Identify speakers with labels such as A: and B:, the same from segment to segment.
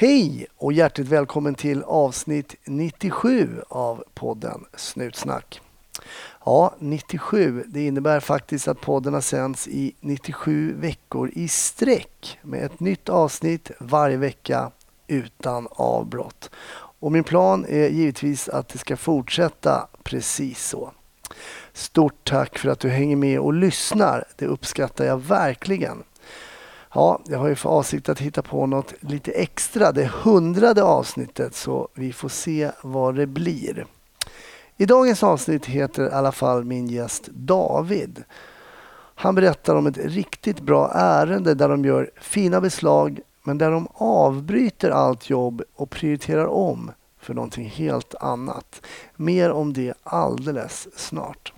A: Hej och hjärtligt välkommen till avsnitt 97 av podden Snutsnack. Ja, 97. Det innebär faktiskt att podden har sänds i 97 veckor i sträck med ett nytt avsnitt varje vecka utan avbrott. Och min plan är givetvis att det ska fortsätta precis så. Stort tack för att du hänger med och lyssnar. Det uppskattar jag verkligen. Ja, jag har ju för avsikt att hitta på något lite extra, det hundrade avsnittet, så vi får se vad det blir. I dagens avsnitt heter i alla fall min gäst David. Han berättar om ett riktigt bra ärende där de gör fina beslag men där de avbryter allt jobb och prioriterar om för någonting helt annat. Mer om det alldeles snart.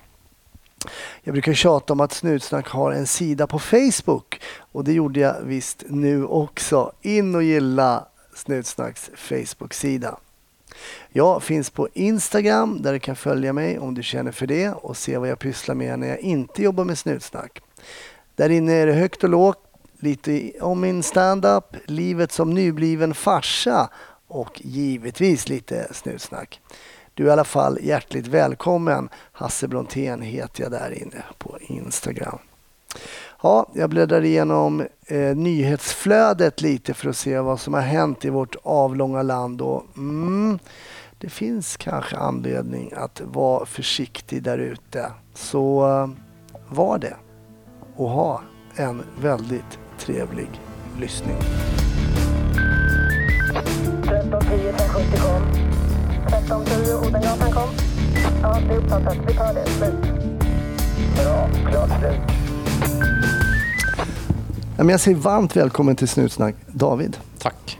A: Jag brukar tjata om att Snutsnack har en sida på Facebook och det gjorde jag visst nu också. In och gilla Snutsnacks Facebook-sida. Jag finns på Instagram där du kan följa mig om du känner för det och se vad jag pysslar med när jag inte jobbar med Snutsnack. Där inne är det högt och lågt, lite om min standup, livet som nybliven farsa och givetvis lite Snutsnack. Du är i alla fall hjärtligt välkommen. Hasse Brontén heter jag där inne på Instagram. Ja, jag bläddrar igenom eh, nyhetsflödet lite för att se vad som har hänt i vårt avlånga land. Och, mm, det finns kanske anledning att vara försiktig där ute. Så eh, var det och ha en väldigt trevlig lyssning. 1310 570 kom. 1310 Odengatan kom. Ja, det är uppfattat. Vi tar det. Slut. Bra. Klart slut. Jag säger varmt välkommen till Snutsnack, David.
B: Tack.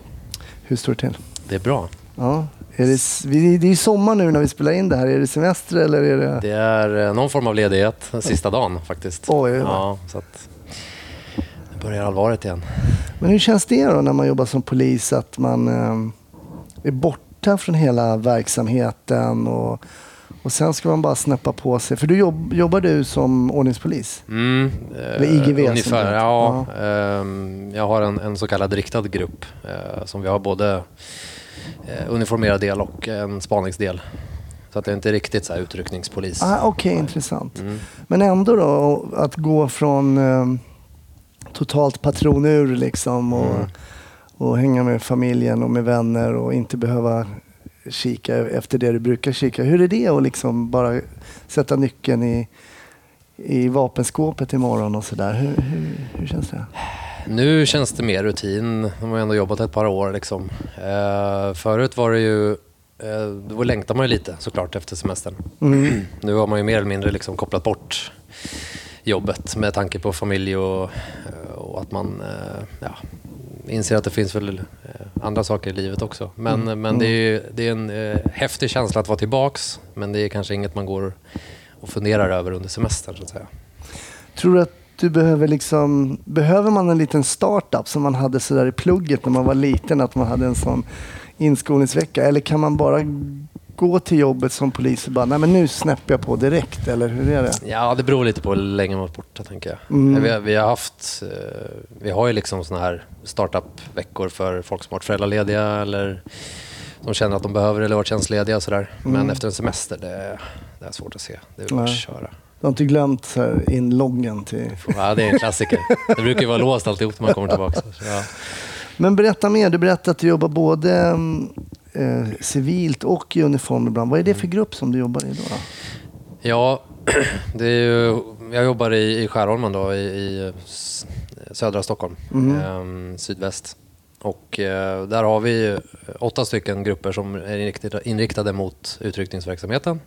A: Hur står det till?
B: Det är bra.
A: Ja. Är det, det är sommar nu när vi spelar in det här. Är det semester eller är det...
B: Det är eh, någon form av ledighet, sista dagen faktiskt.
A: Oj,
B: ja, så att det börjar allvaret igen.
A: Men hur känns det då när man jobbar som polis att man eh, är borta från hela verksamheten och och sen ska man bara snäppa på sig. För du jobb, jobbar du som ordningspolis?
B: Mm,
A: Eller IGV?
B: Eh, ungefär, ja. ja. Eh, jag har en, en, så kallad riktad grupp eh, som vi har både eh, uniformerad del och en spaningsdel. Så att det är inte riktigt så här utryckningspolis.
A: Ah, Okej, okay, intressant. Mm. Men ändå då, att gå från eh, totalt patronur liksom och, mm. Och hänga med familjen och med vänner och inte behöva kika efter det du brukar kika. Hur är det att liksom bara sätta nyckeln i, i vapenskåpet imorgon och sådär? Hur, hur, hur, känns det?
B: Nu känns det mer rutin. De har ändå jobbat ett par år. Liksom. Eh, förut var det ju eh, då längtar man ju lite såklart efter semestern. Mm. Nu har man ju mer eller mindre liksom kopplat bort jobbet med tanke på familj och, och att man eh, ja, inser att det finns väl eh, andra saker i livet också. Men, mm. men det, är, mm. det är en eh, häftig känsla att vara tillbaks. Men det är kanske inget man går och funderar över under semestern så att säga.
A: Tror du att du behöver liksom, behöver man en liten startup som man hade sådär i plugget när man var liten, att man hade en sån inskolningsvecka? Eller kan man bara gå till jobbet som polis och bara, nej men nu snäpper jag på direkt, eller hur är det?
B: Ja, det beror lite på hur länge man varit borta, tänker jag. Mm. Vi, har, vi, har haft, eh, vi har ju liksom såna här startup-veckor för folk som varit föräldralediga eller de känner att de behöver eller varit tjänstlediga och sådär. Mm. Men efter en semester, det, det är svårt att se. Det är bara att köra.
A: Du har inte glömt så här inloggen till...
B: Ja, det är en klassiker. Det brukar ju vara låst alltihop när man kommer tillbaka. Ja.
A: Men berätta mer. Du berättade att du jobbar både mm, eh, civilt och i uniform ibland. Vad är det för grupp som du jobbar i då? då?
B: Ja, det är ju, jag jobbar i, i Skärholmen då, i, i södra Stockholm, mm. eh, sydväst. Och eh, där har vi åtta stycken grupper som är inriktade, inriktade mot utryckningsverksamheten.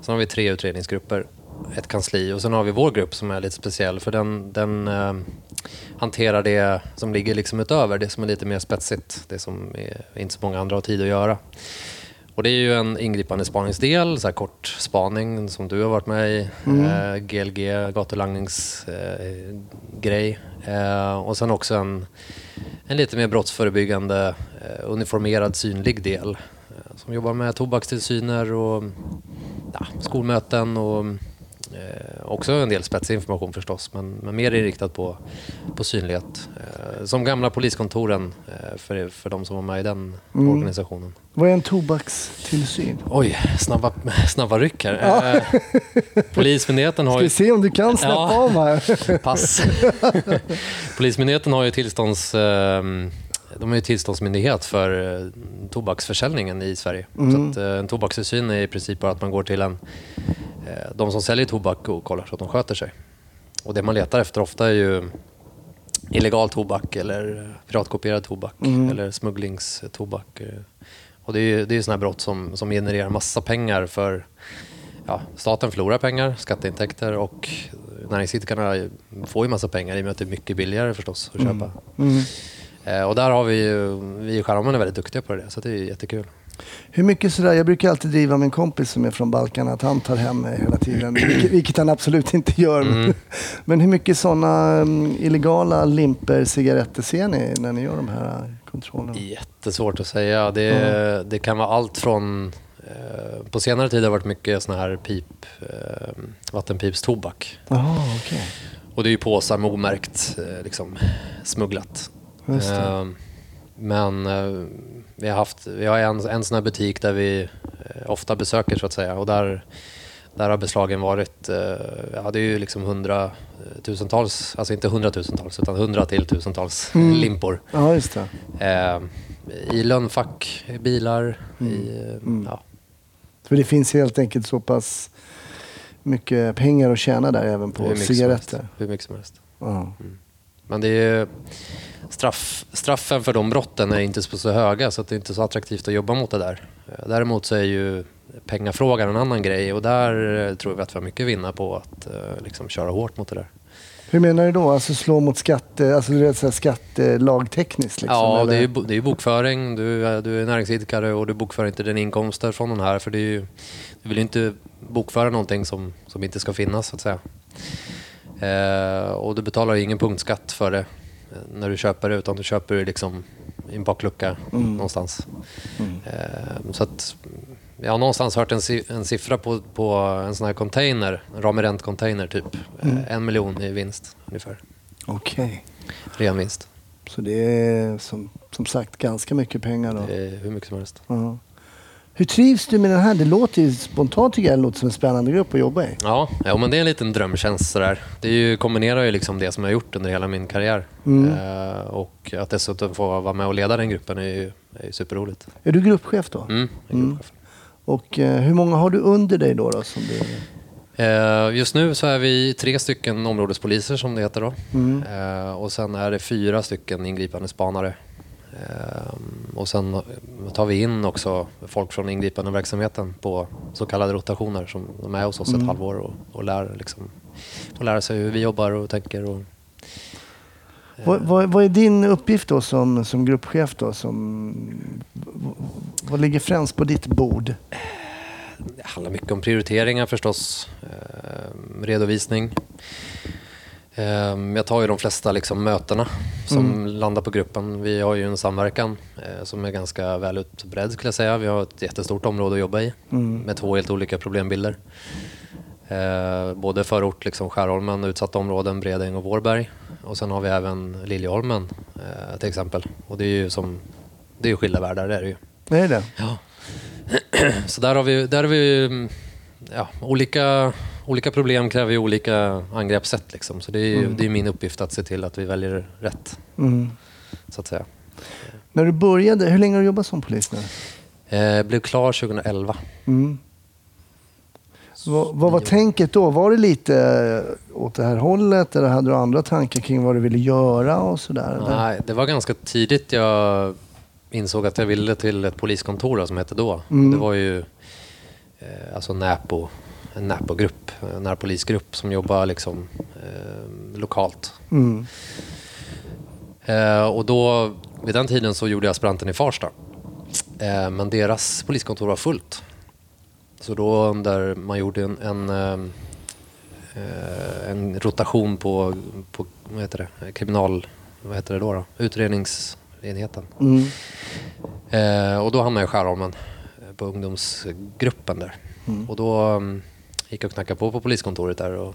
B: Sen har vi tre utredningsgrupper, ett kansli och sen har vi vår grupp som är lite speciell för den, den eh, hanterar det som ligger liksom utöver, det som är lite mer spetsigt. Det som är, inte så många andra har tid att göra. Och det är ju en ingripande spaningsdel, så här kort spaning som du har varit med i. Mm. Eh, GLG, gatulangningsgrej. Eh, och sen också en, en lite mer brottsförebyggande eh, uniformerad synlig del. Eh, som jobbar med tobakstillsyner och ja, skolmöten och, eh, också en del spetsig information förstås, men, men mer inriktad på, på synlighet. Eh, som gamla poliskontoren eh, för, för de som var med i den
A: Mm.
B: organisationen.
A: Vad är en tobakstillsyn?
B: Oj, snabba, snabba ryck här. Eh, Polismyndigheten har
A: Ska
B: ju...
A: vi se om du kan släppa
B: Ja.
A: av här?
B: Pass. Polismyndigheten har ju tillstånds... Eh, de är ju tillståndsmyndighet för eh, tobaksförsäljningen i Sverige.
A: Mm.
B: Så att, eh, en tobakstillsyn är i princip bara att man går till en, de som säljer tobak och kollar så att de sköter sig. Och det man letar efter ofta är ju illegal tobak eller piratkopierad tobak
A: Mm.
B: eller smugglingstobak. eh. Och det är ju det är sådana brott som, som genererar massa pengar för ja, staten förlorar pengar, skatteintäkter och näringsidkarna får ju massa pengar i och med att det är mycket billigare förstås att köpa.
A: Mm.
B: Eh, och där har vi ju, vi i Skärholmen är väldigt duktiga på det, så det är jättekul.
A: Hur mycket sådär, jag brukar alltid driva en kompis som är från Balkan att han tar hem mig hela tiden, vilket, vilket han absolut inte gör.
B: Mm.
A: Men hur mycket sådana um, illegala limper cigaretter ser ni när ni gör de här kontrollerna?
B: Jättesvårt att säga. Det, det kan vara allt från... Eh, på senare tid har det varit mycket sån här pip, eh, vattenpipstobak.
A: Jaha, okej.
B: Och det är ju påsar med omärkt eh, liksom, smugglat. Men vi har, haft, vi har en, en sån här butik där vi eh, ofta besöker så att säga. Och där, där har beslagen varit, eh, ja det är ju liksom hundratusentals, alltså inte hundratusentals utan hundra till tusentals
A: Mm.
B: limpor.
A: Ja, just det.
B: Eh, I lönnfack, i bilar, i... eh,
A: Mm.
B: Ja.
A: För det finns helt enkelt så pass mycket pengar att tjäna där även på cigaretter.
B: Hur mycket som helst.
A: Ja.
B: Men det är straff, straffen för de brotten är inte så höga så det är inte så attraktivt att jobba mot det där. Eh, Däremot så är ju pengafrågan en annan grej och där eh, tror vi att vi har mycket att vinna på att eh, liksom köra hårt mot det där.
A: Hur menar du då? Alltså slå mot skatte, alltså du här skattelagtekniskt? Liksom,
B: ja,
A: eller?
B: det är, ju det är bokföring. Du, är- du är näringsidkare och du bokför inte dina inkomster från den här. För ju, du vill ju inte bokföra någonting som, som inte ska finnas så att säga. Eh, och du betalar ingen punktskatt för det när du köper det utan du köper det liksom i en baklucka
A: Mm.
B: någonstans. Eh, så att, jag har någonstans hört en, si- en siffra på, på en sån här container, en ramirent container typ.
A: Mm.
B: Eh, en miljon i vinst ungefär.
A: Okej.
B: Ren vinst.
A: Så det är som, som sagt ganska mycket pengar då.
B: Hur mycket som helst.
A: Ja. Hur trivs du med den här? Det låter ju spontant tycker jag det låter som en spännande grupp att jobba i.
B: Ja, ja men det är en liten drömtjänst sådär. Det ju, kombinerar ju liksom det som jag har gjort under hela min karriär.
A: Mm.
B: Eh, och att dessutom få vara med och leda den gruppen är ju, är ju superroligt.
A: Är du gruppchef då?
B: Mm, jag är
A: Mm.
B: gruppchef.
A: Och eh, hur många har du under dig då? då som du...
B: Eh, just nu så är vi tre stycken områdespoliser som det heter då.
A: Mm.
B: Eh, och sen är det fyra stycken ingripande spanare. Eh, och sen tar vi in också folk från ingripande verksamheten på så kallade rotationer som de är hos oss
A: Mm.
B: ett halvår och, och lär, liksom, får lära sig hur vi jobbar och tänker. Och,
A: Vad, vad, vad är din uppgift då som, som gruppchef? Då, som, vad ligger främst på ditt bord?
B: Det handlar mycket om prioriteringar förstås. Eh, redovisning. Eh, jag tar ju de flesta liksom, mötena som landar på gruppen. Vi har ju en samverkan eh, som är ganska väl utbredd skulle jag säga. Vi har ett jättestort område att jobba i
A: Mm.
B: med två helt olika problembilder. Eh, både förort, liksom Skärholmen, utsatta områden, Bredäng och Vårberg. Och sen har vi även Liljeholmen eh, till exempel. Och det är ju som, det är ju skilda världar, det är det ju.
A: Det är det?
B: Ja. Så där har vi, där har vi mm, ja, olika, olika problem kräver ju olika angreppssätt. Liksom. Så det är, ju- det är min uppgift att se till att vi väljer rätt,
A: Mm.
B: så att säga.
A: När du började, hur länge har du jobbat som polis nu?
B: Eh, blev klar 2011.
A: Mm. Vad, vad var tänket då? Var det lite eh, åt det här hållet eller hade du andra tankar kring vad du ville göra och sådär?
B: Nej, det var ganska tidigt jag insåg att jag ville till ett poliskontor som hette då.
A: Mm.
B: Det var ju eh, alltså Näpo, en Näpo-grupp, en närpolisgrupp som jobbar liksom, eh, lokalt.
A: Mm.
B: Eh, och då, vid den tiden så gjorde jag aspiranten i Farsta. Eh, men deras poliskontor var fullt. Så då under, man gjorde en, en, eh, en rotation på, på vad heter det, kriminal, vad heter det då? då? Utredningsenheten.
A: Mm.
B: Eh, och då hamnade jag i Skärholmen eh, på ungdomsgruppen där.
A: Mm.
B: Och då um, gick och knackade på på poliskontoret där och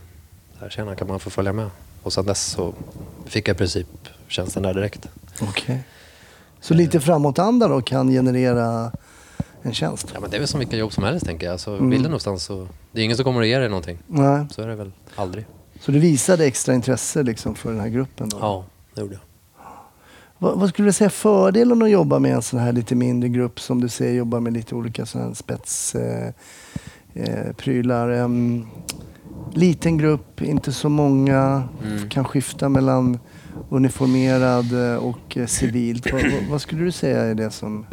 B: Där, tjena, kan man få följa med? Och sen dess så fick jag i princip tjänsten där direkt.
A: Okej. Så lite framåtanda då kan generera en tjänst?
B: Ja, men det är väl som vilka jobb som helst tänker jag. Så
A: Mm.
B: vill du någonstans så... Det är ingen som kommer att ge dig någonting.
A: Nej.
B: Så är det väl aldrig.
A: Så du visade extra intresse liksom för den här gruppen? Då?
B: Ja, det gjorde jag.
A: Vad, vad skulle du säga fördelen att jobba med en sån här lite mindre grupp som du säger jobbar med lite olika såna här spetsprylar? Eh, prylar. Em, liten grupp, inte så många,
B: Mm.
A: kan skifta mellan uniformerad eh, och eh, civilt. vad, vad, skulle du säga är det som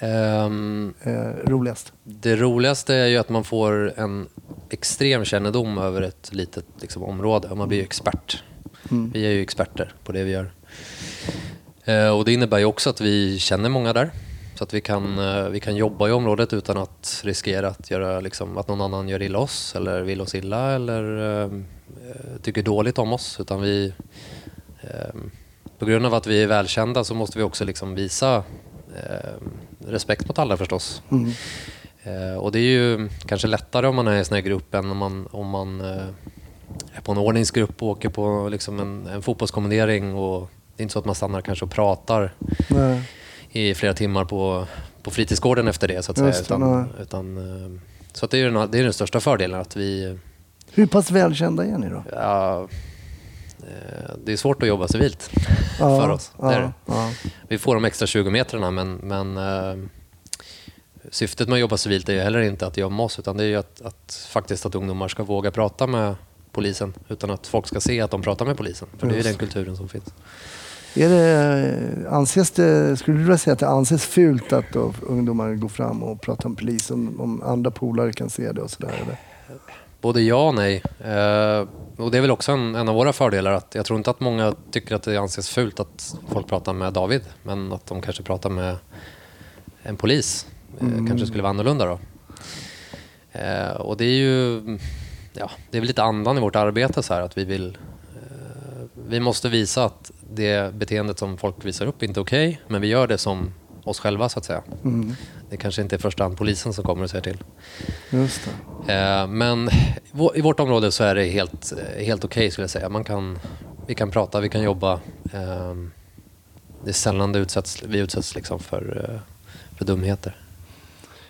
B: Ehm,
A: är roligast?
B: det roligaste är ju att man får en extrem kännedom över ett litet liksom, område. Man blir ju expert.
A: Mm.
B: Vi är ju experter på det vi gör. Eh, och det innebär ju också att vi känner många där. Så att vi kan, eh, vi kan jobba i området utan att riskera att, göra, liksom, att någon annan gör illa oss eller vill oss illa eller eh, tycker dåligt om oss. Utan vi, eh, på grund av att vi är välkända så måste vi också liksom visa eh, respekt mot alla förstås.
A: Mm.
B: Eh, och det är ju kanske lättare om man är i en sån här grupp än om man, om man eh, är på en ordningsgrupp och åker på liksom en, en fotbollskommendering. Och det är inte så att man stannar kanske och pratar
A: Nej.
B: I flera timmar på, på fritidsgården efter det. Så att säga.
A: Det,
B: Utan, utan, eh, så att det, är den, det är den största fördelen. att vi
A: Hur pass välkända är ni då?
B: ja, eh, Det är svårt att jobba civilt för oss.
A: Ja, ja.
B: Vi får de extra 20 metrarna men, men eh, syftet med att jobba civilt är ju heller inte att gömma oss utan det är ju att, att faktiskt att ungdomar ska våga prata med polisen utan att folk ska se att de pratar med polisen. För det är ju den kulturen som finns.
A: Är det, anses det, skulle du vilja säga att det anses fult att ungdomar går fram och pratar med polis om, om andra polare kan se det och sådär? Eller?
B: Både ja och nej. Eh, och det är väl också en, en av våra fördelar att jag tror inte att många tycker att det anses fult att folk pratar med David men att de kanske pratar med en polis. Eh, kanske skulle vara annorlunda då. Eh, och det är ju ja, det är väl lite andan i vårt arbete så här att vi vill eh, vi måste visa att det beteendet som folk visar upp inte är okej men vi gör det som oss själva så att säga.
A: Mm,
B: Det kanske inte är i första hand polisen som kommer och säger till.
A: just.
B: Eh, Men i vårt område så är det helt, eh, helt okej skulle jag säga. Man kan, vi kan prata, vi kan jobba. Ehm, Det är sällan det utsätts, vi utsätts liksom för, eh, för dumheter.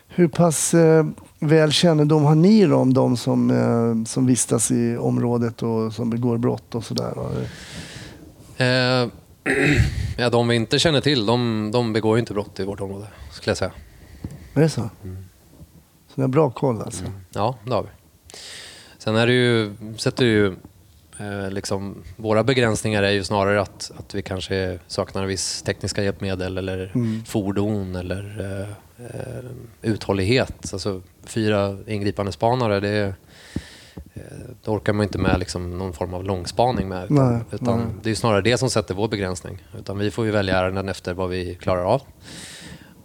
A: Hur pass eh, väl kännedom har ni om de som, som vistas i området och som begår brott och sådär?
B: Eh, Ja, de vi inte känner till, de, de begår ju inte brott i vårt område, skulle jag säga.
A: Är det så? Så ni har bra koll alltså?
B: Ja, det har vi. Sen är det ju, sätter ju eh, liksom, våra begränsningar är ju snarare att, att vi kanske saknar viss tekniska hjälpmedel eller
A: Mm.
B: fordon eller eh, eh, uthållighet. Alltså fyra ingripande spanare, det, eh, det orkar man inte med liksom, någon form av långspaning med. Utan,
A: Nej,
B: utan
A: nej.
B: Det är snarare det som sätter vår begränsning. Utan vi får ju välja ärenden efter vad vi klarar av.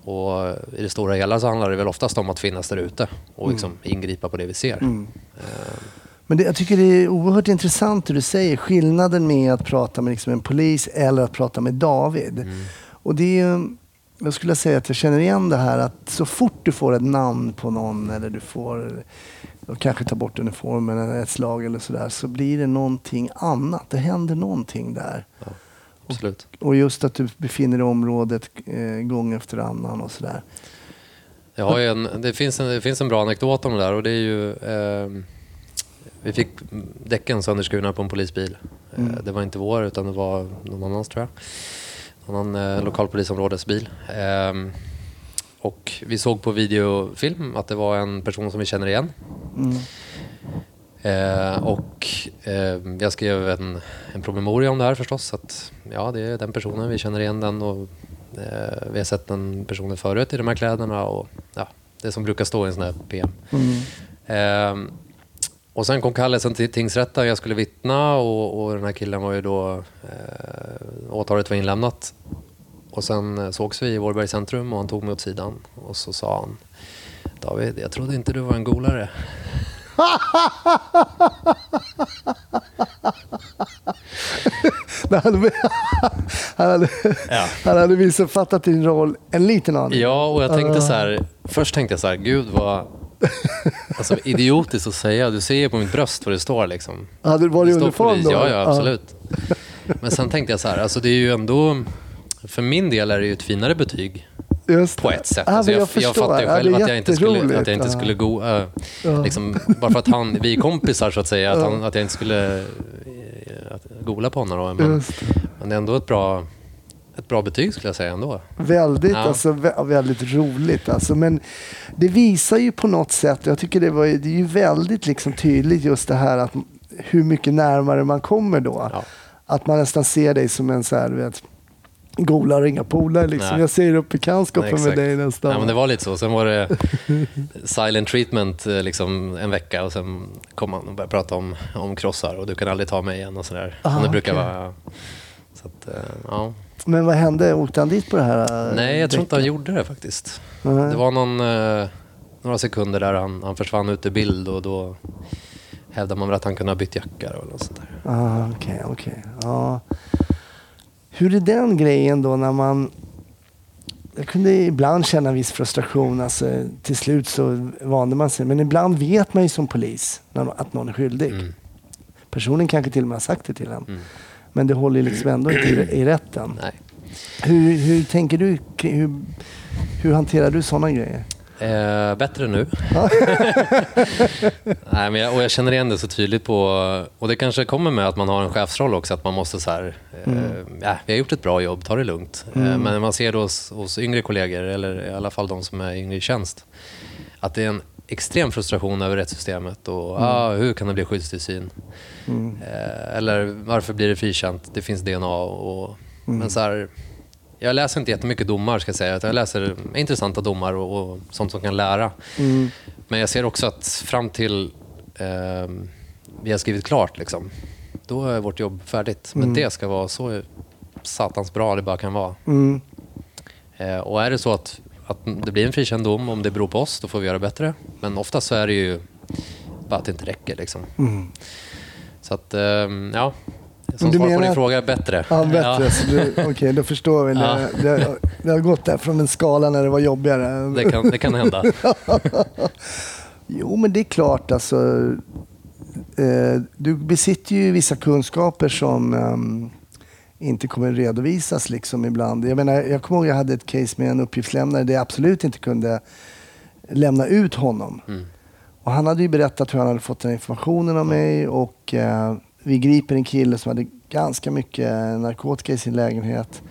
B: Och I det stora hela så handlar det väl oftast om att finnas där ute och liksom ingripa på det vi ser.
A: Mm.
B: Eh,
A: Men det, jag tycker det är oerhört intressant det du säger. Skillnaden med att prata med liksom en polis eller att prata med David.
B: Mm.
A: Och det är jag skulle säga att jag känner igen det här att så fort du får ett namn på någon eller du får och kanske ta bort uniformen eller ett slag eller sådär så blir det någonting annat. Det händer någonting där.
B: Absolut.
A: Och just att du befinner dig i området eh, gång efter annan och sådär.
B: Jag har en, det, finns en, det finns en bra anekdot om det där och det är ju ehm, Vi fick däcken sönderskurna på en polisbil. Eh,
A: Mm.
B: Det var inte vår utan det var någon annans tror jag. Någon annan eh, lokalpolisområdesbil. Ehm, och vi såg på videofilm att det var en person som vi känner igen.
A: Mm.
B: Eh, och eh, jag skrev en, en promemoria om det här förstås. Att, ja, det är den personen, vi känner igen den och eh, vi har sett den personen förut i de här kläderna. Och, ja, det som brukar stå i en sån här PM.
A: Mm.
B: Eh, och sen kom kallelsen till tingsrätten, jag skulle vittna och, och den här killen var ju då, eh, åtalet var inlämnat. Och sen eh, sågs vi i Vårbergs centrum och han tog mig åt sidan och så sa han David, jag trodde inte du var en golare.
A: Han hade, han hade,
B: Ja.
A: han hade missuppfattat din roll en liten aning.
B: Ja, och jag tänkte så här. Först tänkte jag så här, gud vad, alltså, idiotiskt att säga. Du ser ju på mitt bröst vad det står. Liksom.
A: Hade du varit
B: Det
A: uniform då?
B: Ja, ja, absolut. Men sen tänkte jag så här, alltså det är ju ändå... För min del är det ju ett finare betyg
A: just
B: på ett sätt.
A: Ja,
B: Alltså jag,
A: jag
B: jag,
A: Ja,
B: själv
A: är
B: att jag inte skulle, att jag inte skulle go, äh,
A: Ja.
B: liksom, bara för att han, vi är kompisar så att säga, att,
A: Ja.
B: han, att jag inte skulle eh, att gola på honom. Då. Men, men det är ändå ett bra, ett bra betyg skulle jag säga ändå.
A: Väldigt,
B: Ja.
A: alltså, vä- väldigt roligt. Alltså. Men det visar ju på något sätt, jag tycker det, var, det är ju väldigt liksom tydligt just det här att hur mycket närmare man kommer då.
B: Ja.
A: Att man nästan ser dig som en så här, vet, gola och inga polare. Liksom.
B: Nej.
A: Jag ser upp bekantskapen med dig nästan.
B: Ja, men det var lite så. Sen var det silent treatment eh, liksom en vecka och sen kom han och började prata om, om krossar och du kan aldrig ta mig igen och sådär.
A: Ah,
B: Som det brukar
A: okej.
B: vara. Så att, eh, ja.
A: Men vad hände? Åkte han dit på det här? eh,
B: Nej, jag tror inte han gjorde det faktiskt.
A: Nej.
B: Det var någon, några sekunder där han, han försvann ut ur bild och då hävdade man väl att han kunde ha bytt jacka eller något sånt där.
A: Ah, Okej, okej. Ja. Hur är den grejen då när man... Jag kunde ibland känna viss frustration. Alltså, till slut så vande man sig. Men ibland vet man ju som polis att någon är skyldig.
B: Mm.
A: Personen kanske till och med har sagt det till en.
B: Mm.
A: Men det håller ju liksom ändå inte i, rätten.
B: Nej.
A: Hur, hur tänker du? Hur, hur hanterar du sådana grejer?
B: Eh, bättre nu. Nej, men jag, och jag känner igen det så tydligt på, och det kanske kommer med att man har en chefsroll också, att man måste så här, eh, ja, vi har gjort ett bra jobb, ta det lugnt. Eh, men man ser då hos, hos yngre kollegor, eller i alla fall de som är yngre i tjänst, att det är en extrem frustration över rättssystemet och ah, hur kan det bli skyddstillsyn? Eh, eller varför blir det frikänt? Det finns DNA och... Men så här, jag läser inte jättemycket domar ska jag säga. Jag läser intressanta domar och, och sånt som kan lära.
A: Mm.
B: Men jag ser också att fram till eh, vi har skrivit klart, liksom, då är vårt jobb färdigt. Men det ska vara så satans bra det bara kan vara.
A: Mm.
B: Eh, och är det så att, att det blir en frikänd dom, om det beror på oss, då får vi göra bättre. Men ofta så är det ju bara att det inte räcker. Liksom.
A: Mm.
B: Så att, ehm, ja. Som
A: du
B: svar på din
A: att-
B: fråga, bättre.
A: Ja, bättre. Du- Okej, då förstår vi.
B: Ja.
A: Det, det, det har gått där från en skala när det var jobbigare.
B: Det kan, det kan hända.
A: Jo, men det är klart alltså. Eh, du besitter ju vissa kunskaper som ehm, inte kommer redovisas liksom ibland. Jag, menar, jag kommer ihåg jag hade ett case med en uppgiftslämnare där jag absolut inte kunde lämna ut honom.
B: Mm.
A: Och han hade ju berättat hur han hade fått den informationen av mig och eh, vi griper en kille som hade ganska mycket narkotika i sin lägenhet.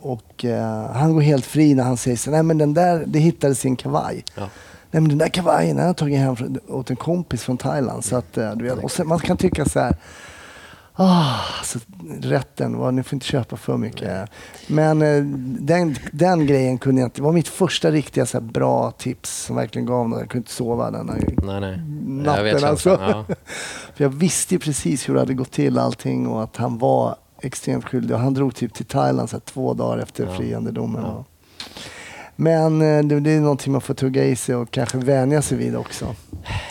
A: Och eh, han går helt fri när han säger så nej men den där, det hittades i en kavaj.
B: Ja.
A: Nej men den där kavajen har jag tagit hem åt en kompis från Thailand. Så att, eh, du vet, och sen, man kan tycka så här, ah, så rätten, vad, ni får inte köpa för mycket. Men eh, den, den grejen kunde jag inte, det var mitt första riktiga så här, bra tips som verkligen gav något. Jag kunde inte sova den här
B: Nej, nej.
A: natten.
B: Jag vet
A: alltså.
B: känslan. Ja.
A: För jag visste precis hur det hade gått till allting och att han var extremt skyldig. Och han drog typ till Thailand så här, två dagar efter
B: Ja.
A: friandedomen.
B: Ja.
A: Men eh, det, det är någonting man får tugga i sig och kanske vänja sig vid också.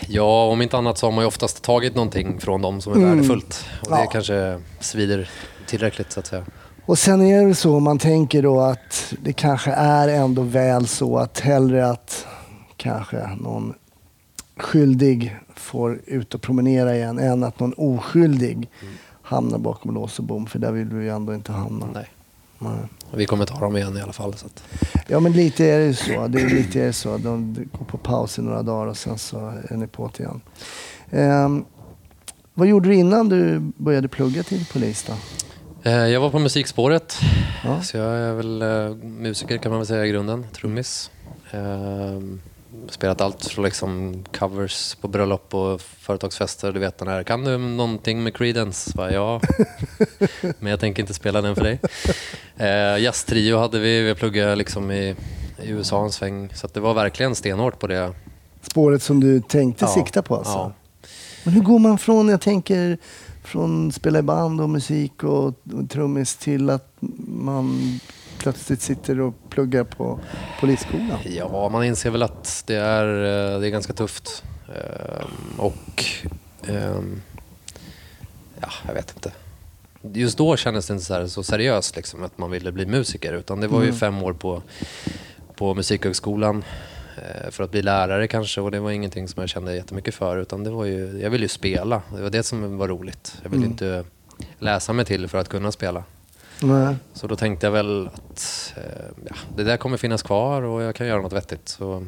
B: Ja, om inte annat så har man ju oftast tagit någonting från dem som är
A: Mm.
B: värdefullt. Och det
A: Ja.
B: kanske svider tillräckligt så att säga.
A: Och sen är det så, man tänker då att det kanske är ändå väl så att hellre att kanske någon skyldig får ut och promenera igen än att någon oskyldig hamnar bakom lås och bom. För där vill vi ju ändå inte hamna.
B: Nej.
A: Nej.
B: Vi kommer ta dem igen i alla fall. Så att,
A: Ja men lite är det ju så. Det är lite är det så. De går på paus i några dagar och sen så är ni på det igen. Ehm, vad gjorde du innan du började plugga till polis då?
B: eh, jag var på musikspåret.
A: Ja.
B: Så jag är väl eh, musiker kan man väl säga i grunden. Trummis. Spelat allt från liksom covers på bröllop och företagsfester. Du vet den här, kan du någonting med Creedence? Bara, ja, men jag tänker inte spela den för dig. Eh, Jazztrio hade vi, vi pluggade liksom i, i USA en sväng. Så det var verkligen stenhårt på det.
A: Spåret som du tänkte
B: Ja.
A: sikta på alltså?
B: Ja.
A: Men hur går man från, jag tänker, från spela i band och musik och, och trummis till att man plötsligt sitter och pluggar på polisskolan?
B: Ja, man inser väl att det är, eh, det är ganska tufft. Ehm, Och... ehm, Ja, jag vet inte. Just då kändes det inte så, här, så seriöst liksom, att man ville bli musiker. Utan det var ju
A: Mm.
B: fem år på, på Musikhögskolan. eh, för att bli lärare kanske och det var ingenting som jag kände jättemycket för utan det var ju, jag ville ju spela. Det var det som var roligt. Jag ville
A: Mm.
B: inte läsa mig till för att kunna spela.
A: Nej.
B: Så då tänkte jag väl att eh, ja, det där kommer finnas kvar och jag kan göra något vettigt. Så,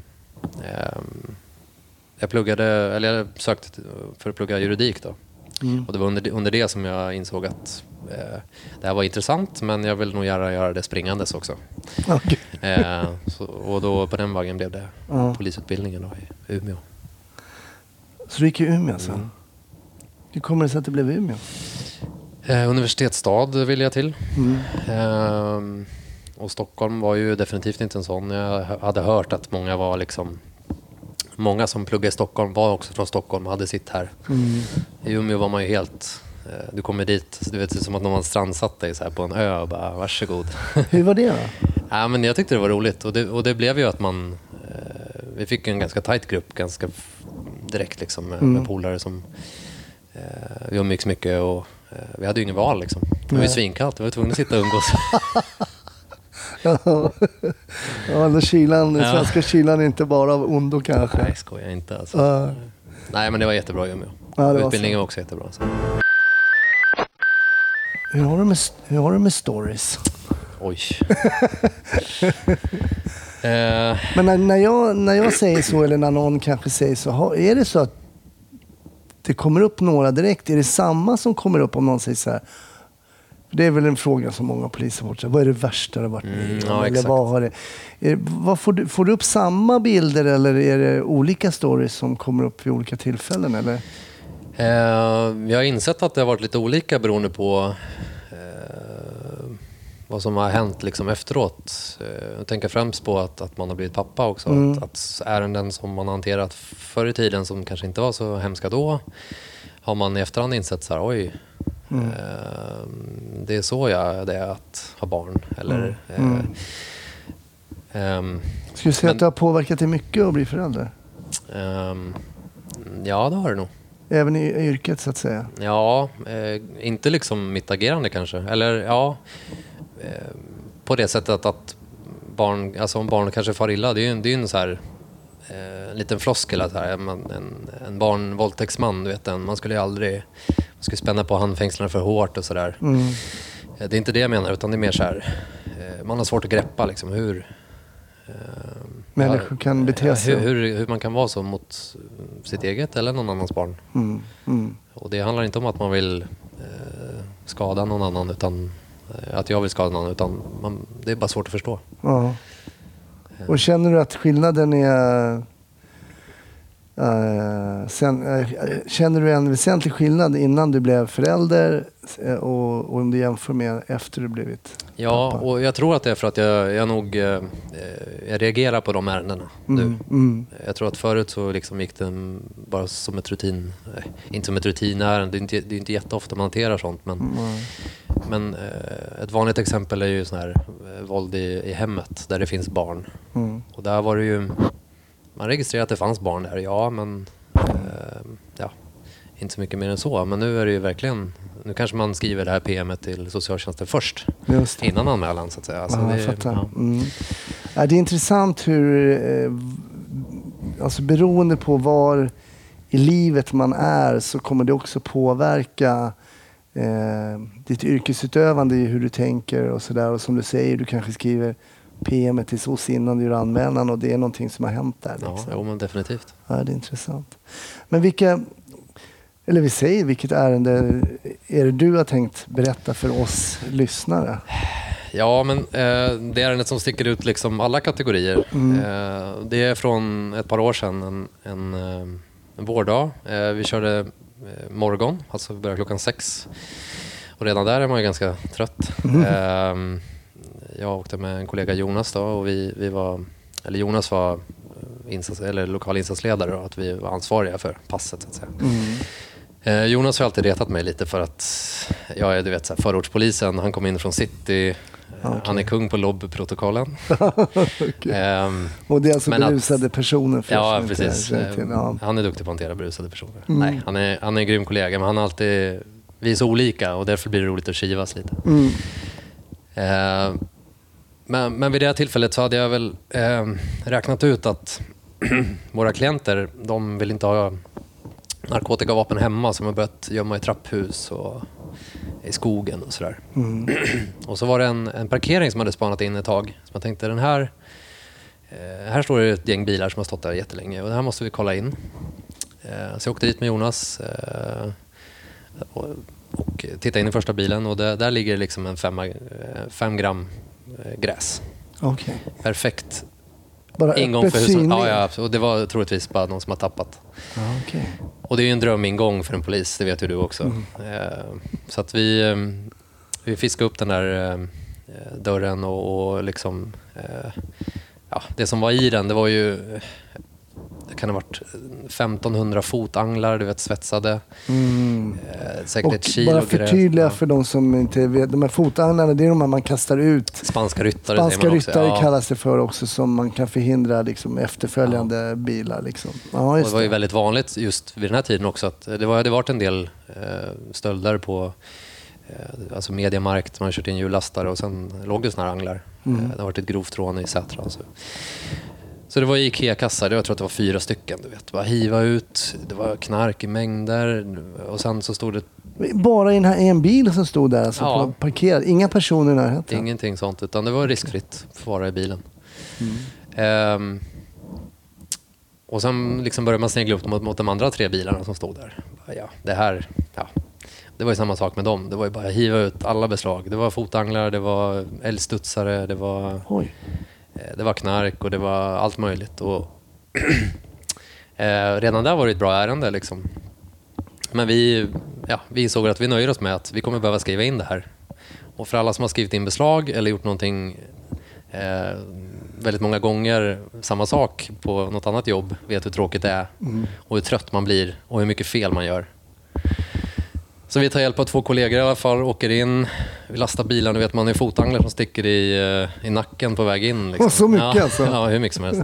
B: ehm, jag pluggade, eller jag sökte för att plugga juridik då.
A: Mm.
B: Och det var under, under det som jag insåg att eh, det här var intressant men jag vill nog gärna göra det springandes också.
A: Okej.
B: Eh, så, och då på den vägen blev det
A: Ja.
B: polisutbildningen då i Umeå.
A: Så du gick i Umeå sen?
B: Mm.
A: Hur kommer det sig att det blev Umeå?
B: Eh, universitetsstad vill jag till.
A: Mm.
B: Ehm, och Stockholm var ju definitivt inte en sån. Jag hade hört att många var liksom Många som pluggade i Stockholm var också från Stockholm och hade sitt här.
A: Mm.
B: I Umeå var man ju helt... eh, Du kommer dit, du vet, det är som att någon strandsatt dig så här på en ö och bara varsågod.
A: Hur var det då?
B: ja, men jag tyckte det var roligt och det, och det blev ju att man... Eh, vi fick en ganska tajt grupp ganska direkt liksom med,
A: Mm.
B: med polare som... Eh, vi umgicks mycket och eh, vi hade ju ingen val liksom. Det var ju svinkallt, vi var tvungna att sitta och umgås.
A: ja, den kylan, den
B: Ja.
A: svenska kylan är inte bara av ondo kanske.
B: Nej, skoja inte alltså.
A: Ja.
B: Nej, men det var jättebra i Umeå.
A: Ja, var
B: Utbildningen
A: så.
B: var också jättebra. Så.
A: Hur, har du med, hur har du med stories?
B: Oj. eh,
A: Men när, när, jag, när jag säger så, eller när någon kanske säger så, har- är det så att det kommer upp några direkt? Är det samma som kommer upp om någon säger så här? Det är väl en fråga som många poliser får. Vad är det värsta du varit med
B: Mm, ja,
A: eller vad har det, är, vad får, du, får du upp samma bilder eller är det olika stories som kommer upp vid olika tillfällen? Eller?
B: eh, jag har insett att det har varit lite olika beroende på vad som har hänt liksom efteråt. Eh, jag tänker främst på att, att man har blivit pappa också.
A: Mm.
B: Att, att ärenden som man hanterat förr i tiden som kanske inte var så hemska då har man i efterhand insett så här, oj,
A: Mm.
B: eh, det är så jag det är att ha barn. Eller,
A: Mm.
B: eh, ehm,
A: Skulle du säga
B: Men-
A: att det har påverkat dig mycket att bli förälder?
B: Ehm, ja, det har det nog.
A: Även i yrket så att säga?
B: Ja, eh, inte liksom mitt agerande kanske. Eller ja, på det sättet att, barn, alltså om barn kanske far illa, det är ju en, det är ju en så här eh, en liten floskel att här, en, en barnvåldtäktsman, du vet den, man skulle ju aldrig man skulle spänna på handfängslarna för hårt och sådär.
A: Mm.
B: Eh, Det är inte det jag menar, utan det är mer så här, eh, man har svårt att greppa liksom hur eh,
A: Människor kan bete sig.
B: Hur, hur, hur man kan vara så mot sitt eget eller någon annans barn.
A: Mm. Mm.
B: Och det handlar inte om att man vill eh, skada någon annan utan eh, Eh, att jag vill skada någon utan man, det är bara svårt att förstå.
A: Ja. Och känner du att skillnaden är eh, sen, eh, känner du en väsentlig skillnad innan du blev förälder eh, och, och om du jämför med efter du blivit
B: Ja,
A: pappa?
B: och jag tror att det är för att jag, jag nog jag reagerar på de ärendena nu.
A: Mm, mm,
B: Jag tror att förut så liksom gick det bara som ett rutin, inte som ett rutinärende, det är inte, det är inte jätteofta man hanterar sånt men,
A: mm,
B: men ett vanligt exempel är ju sån här våld i, i hemmet där det finns barn.
A: mm.
B: Och där var det ju, man registrerade att det fanns barn där, ja men eh, ja, inte så mycket mer än så. Men nu är det ju verkligen, nu kanske man skriver det här PMet till socialtjänsten först, innan anmälan så att säga. Alltså,
A: ja,
B: det, ja.
A: Mm. Ja, det är intressant hur, eh, alltså beroende på var i livet man är så kommer det också påverka eh, ditt yrkesutövande i hur du tänker och sådär. Och som du säger, du kanske skriver PM till SOS innan du gör anmälan och det är någonting som har hänt där.
B: Ja,
A: Liksom.
B: jo, men definitivt.
A: Ja, det är intressant. Men vilka, eller vi säger vilket ärende är det du har tänkt berätta för oss lyssnare?
B: Ja, men eh, det ärendet som sticker ut liksom alla kategorier.
A: Mm.
B: Eh, det är från ett par år sedan, en, en, eh, en vårdag. Eh, vi körde eh, morgon, alltså vi började klockan sex. Och redan där är man ju ganska trött. Eh, jag åkte med en kollega Jonas då och vi, vi var, eller Jonas var insats, eller lokal insatsledare och att vi var ansvariga för passet så att säga.
A: Mm.
B: Eh, Jonas har alltid retat mig lite för att jag är du vet, så här, förortspolisen. Han kom in från city. Eh,
A: Okej.
B: Han är kung på lobbyprotokollen.
A: Okej.
B: Ehm,
A: Och det är alltså
B: Men att-
A: berusade personer för
B: ja, precis.
A: till. Ja.
B: Ehm, Han är duktig på att hantera berusade personer.
A: Mm.
B: Nej, han, är, han är en grym kollega, men han har alltid... Vi är så olika och därför blir det roligt att kivas lite.
A: Mm.
B: Ehm, men, men vid det här tillfället så hade jag väl ehm, räknat ut att våra klienter, de vill inte ha narkotikavapen hemma de har börjat gömma i trapphus och i skogen och sådär.
A: Mm.
B: Och så var det en, en parkering som hade spanat in ett tag. Så man tänkte den här, eh, här står det ett gäng bilar som har stått där jättelänge och det här måste vi kolla in. Eh, så jag åkte dit med Jonas eh, och, och tittade in i första bilen och där, där ligger liksom en fem, eh, fem gram eh, gräs.
A: Okej.
B: Perfekt
A: Bara
B: ingång för hushåll. Ja, ja, och det var troligtvis bara någon som har tappat.
A: Ja, okej.
B: Och det är ju en drömingång för en polis, det vet ju du också. Eh, Så att vi, eh, vi fiskade upp den där eh, dörren och, och liksom... eh, Ja, det som var i den, det var ju... eh, kan ha varit 1500 fotanglar, du vet svetsade.
A: Mm.
B: Eh, säkert ett
A: Och
B: kilo
A: bara förtydliga
B: Ja.
A: för de som inte vet. De här fotagnarna, det är de här man kastar ut.
B: Spanska ryttare
A: Spanska
B: säger man också.
A: ryttare
B: Ja.
A: kallas det för också som man kan förhindra liksom, efterföljande bilar. Liksom. Ja,
B: det var ju väldigt vanligt just vid den här tiden också att det hade varit en del eh, stölder på eh, alltså Mediamarkt, man har kört in hjullastare och sen låg det såna här anglar.
A: Mm.
B: Eh, det har varit ett grovt rån i Sätra. Så. Så det var IKEA-kassar, jag tror att det var fyra stycken. Du vet. Bara hiva ut, det var knark i mängder och sen så stod det
A: Bara i den här en bil som stod där, alltså,
B: Ja.
A: parkerad. Inga personer i närheten.
B: ingenting sånt utan det var riskfritt att vara i bilen.
A: Mm.
B: Ehm, och sen liksom började man snegla upp mot, mot de andra tre bilarna som stod där. Bara, Ja, det här, ja. Det var ju samma sak med dem. Det var ju bara hiva ut alla beslag. Det var fotanglar, det var älgstudsare, det var,
A: Oj.
B: Eh, det var knark och det var allt möjligt. Och eh, redan där var det ett bra ärende. Liksom. Men vi, ja, vi insåg att vi nöjer oss med att vi kommer behöva skriva in det här. Och för alla som har skrivit in beslag eller gjort någonting eh, väldigt många gånger samma sak på något annat jobb vet hur tråkigt det är och hur trött man blir och hur mycket fel man gör. Så vi tar hjälp av två kollegor i alla fall, åker in, vi lastar bilen, du vet man har ju fotanglar som sticker i, eh, i nacken på väg in. Liksom.
A: Åh, så mycket
B: ja,
A: alltså?
B: Ja, hur mycket som helst.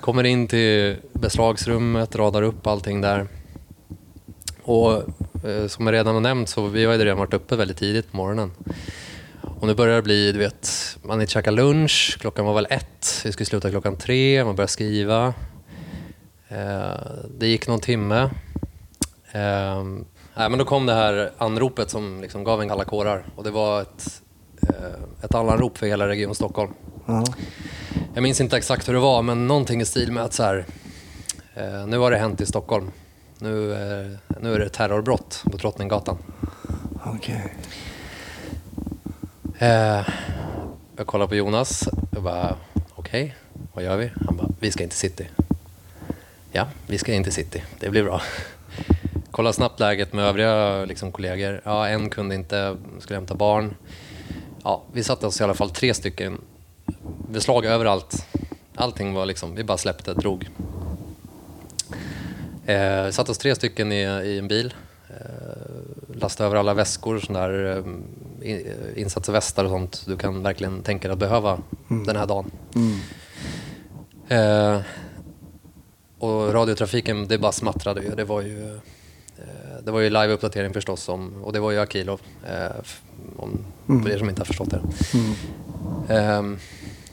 B: Kommer in till beslagsrummet, radar upp allting där. Och eh, som jag redan har nämnt så vi har ju redan varit uppe väldigt tidigt på morgonen. Och nu börjar det bli, du vet, man är käka lunch, klockan var väl ett, vi skulle sluta klockan tre, man började skriva. Eh, det gick någon timme. Eh, nej, men då kom det här anropet som liksom gav en kalla kårar och det var ett, eh, ett anrop för hela Region Stockholm.
A: Ja.
B: Jag minns inte exakt hur det var, men någonting i stil med att så här, eh, nu har det hänt i Stockholm. Nu, eh, nu är det terrorbrott på Drottninggatan.
A: Okej.
B: Eh, jag kollar på Jonas. Jag bara, okej, vad gör vi? Han bara, vi ska in till city. Ja, vi ska in till city. Det blir bra. Kolla snabbt läget med övriga liksom, kollegor. Ja, en kunde inte, skulle hämta barn. Ja, vi satte oss i alla fall tre stycken. Beslag överallt. Allting var liksom, vi bara släppte, drog. Eh, satt oss tre stycken i, i en bil. Eh, lastade över alla väskor, såna där eh, in- insatsvästar och sånt. Du kan verkligen tänka dig att behöva den här dagen.
A: Mm.
B: Eh, och radiotrafiken, det bara smattrade ju. Det var ju, eh, det var ju live-uppdatering förstås om, och det var ju Akilov. Eh, om, För er som inte har förstått det.
A: Mm.
B: Eh,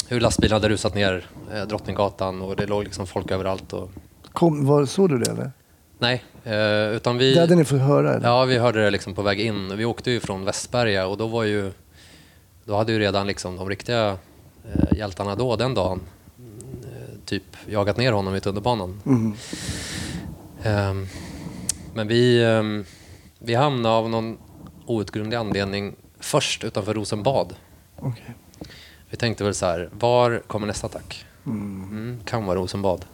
B: hur lastbilar hade rusat ner eh, Drottninggatan och det låg liksom folk överallt. Och,
A: Kom, var, såg du det eller?
B: nej, eh, utan vi...
A: Det hade ni fått höra eller?
B: Ja, vi hörde det liksom på väg in. Vi åkte ju från Västberga och då var ju... Då hade ju redan liksom de riktiga eh, hjältarna då, den dagen, mm, eh, typ jagat ner honom i tunnelbanan.
A: Mm.
B: Ehm, men vi, ehm, vi hamnade av någon outgrundlig anledning först utanför Rosenbad.
A: Okej.
B: Vi tänkte väl så här, var kommer nästa attack? Mm, kan vara Rosenbad.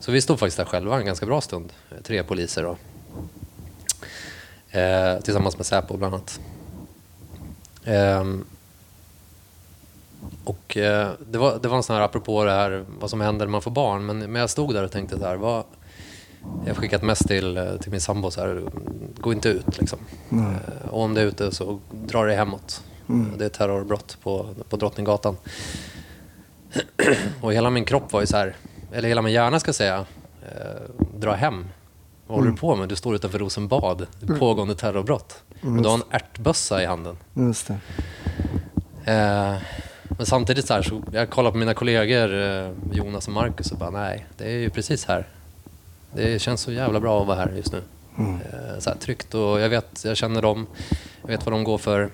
B: Så vi stod faktiskt där själva en ganska bra stund. Tre poliser då. Eh, tillsammans med Säpo bland annat. Ehm, och eh, det, var, det var en sån här, apropå det här vad som händer när man får barn. Men, men jag stod där och tänkte så här, vad, jag har skickat mest till, eh, till min sambo så här, gå inte ut liksom. Eh, och om det är ute så dra dig hemåt. Det är terrorbrott på, på Drottninggatan. och hela min kropp var ju så här, eller hela min hjärna ska säga, eh, dra hem. Vad håller du på med? Du står utanför Rosenbad. Det är pågående terrorbrott. Och du har en ärtbössa i handen.
A: Just det.
B: Eh, men samtidigt så här, så jag kollar på mina kollegor eh, Jonas och Marcus och bara nej, det är ju precis här. Det känns så jävla bra att vara här just nu.
A: Mm.
B: Eh, så här, tryggt och jag vet, jag känner dem, jag vet vad de går för.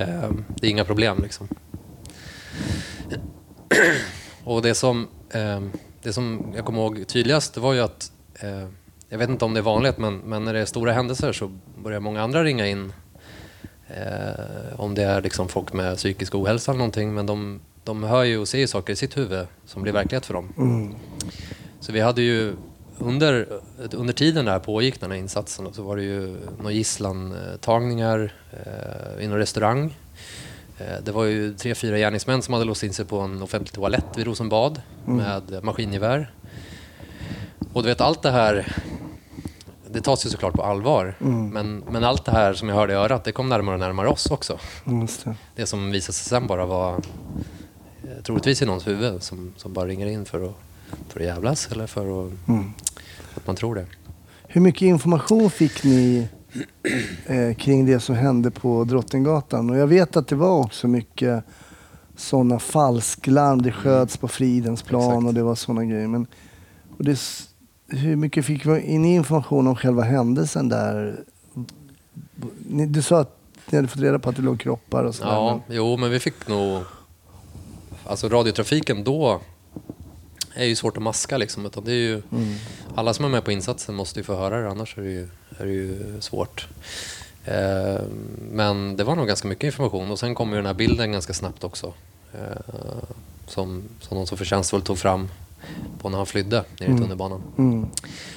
B: Eh, det är inga problem liksom. Och det som, eh, det som jag kommer ihåg tydligast det var ju att, jag vet inte om det är vanligt, men, men när det är stora händelser så börjar många andra ringa in. Om det är liksom folk med psykisk ohälsa eller någonting, men de, de hör ju och ser ju saker i sitt huvud som blir verklighet för dem.
A: Mm.
B: Så vi hade ju under, under tiden där pågick den här insatsen så var det ju några gisslantagningar eh, i någon restaurang. Eh, det var ju tre, fyra gärningsmän som hade låst in sig på en offentlig toalett vid Rosenbad med maskingevär. Och du vet allt det här, det tas ju såklart på allvar. Men, men allt det här som jag hörde i örat, det kom närmare och närmare oss också.
A: Just det.
B: Det som visade sig sen bara var eh, troligtvis i någons huvud som, som bara ringer in för att, för att jävlas eller för att,
A: Mm.
B: att man tror det.
A: Hur mycket information fick ni eh, kring det som hände på Drottninggatan? Och jag vet att det var också mycket sådana falsklarm. Det sköts på Fridhemsplan
B: Exakt.
A: och det var sådana grejer. Men, och det, hur mycket fick ni information om själva händelsen där? Ni, du sa att ni hade fått reda på att det låg kroppar och sådär.
B: Ja, jo, men vi fick nog... Alltså radiotrafiken då är ju svårt att maska liksom. Utan det är ju,
A: Mm.
B: Alla som är med på insatsen måste ju få höra det, annars är det ju, är det ju svårt. Eh, men det var nog ganska mycket information och sen kom ju den här bilden ganska snabbt också. Eh, som, som någon så förtjänstfullt tog fram på när han flydde ner i tunnelbanan.
A: Mm.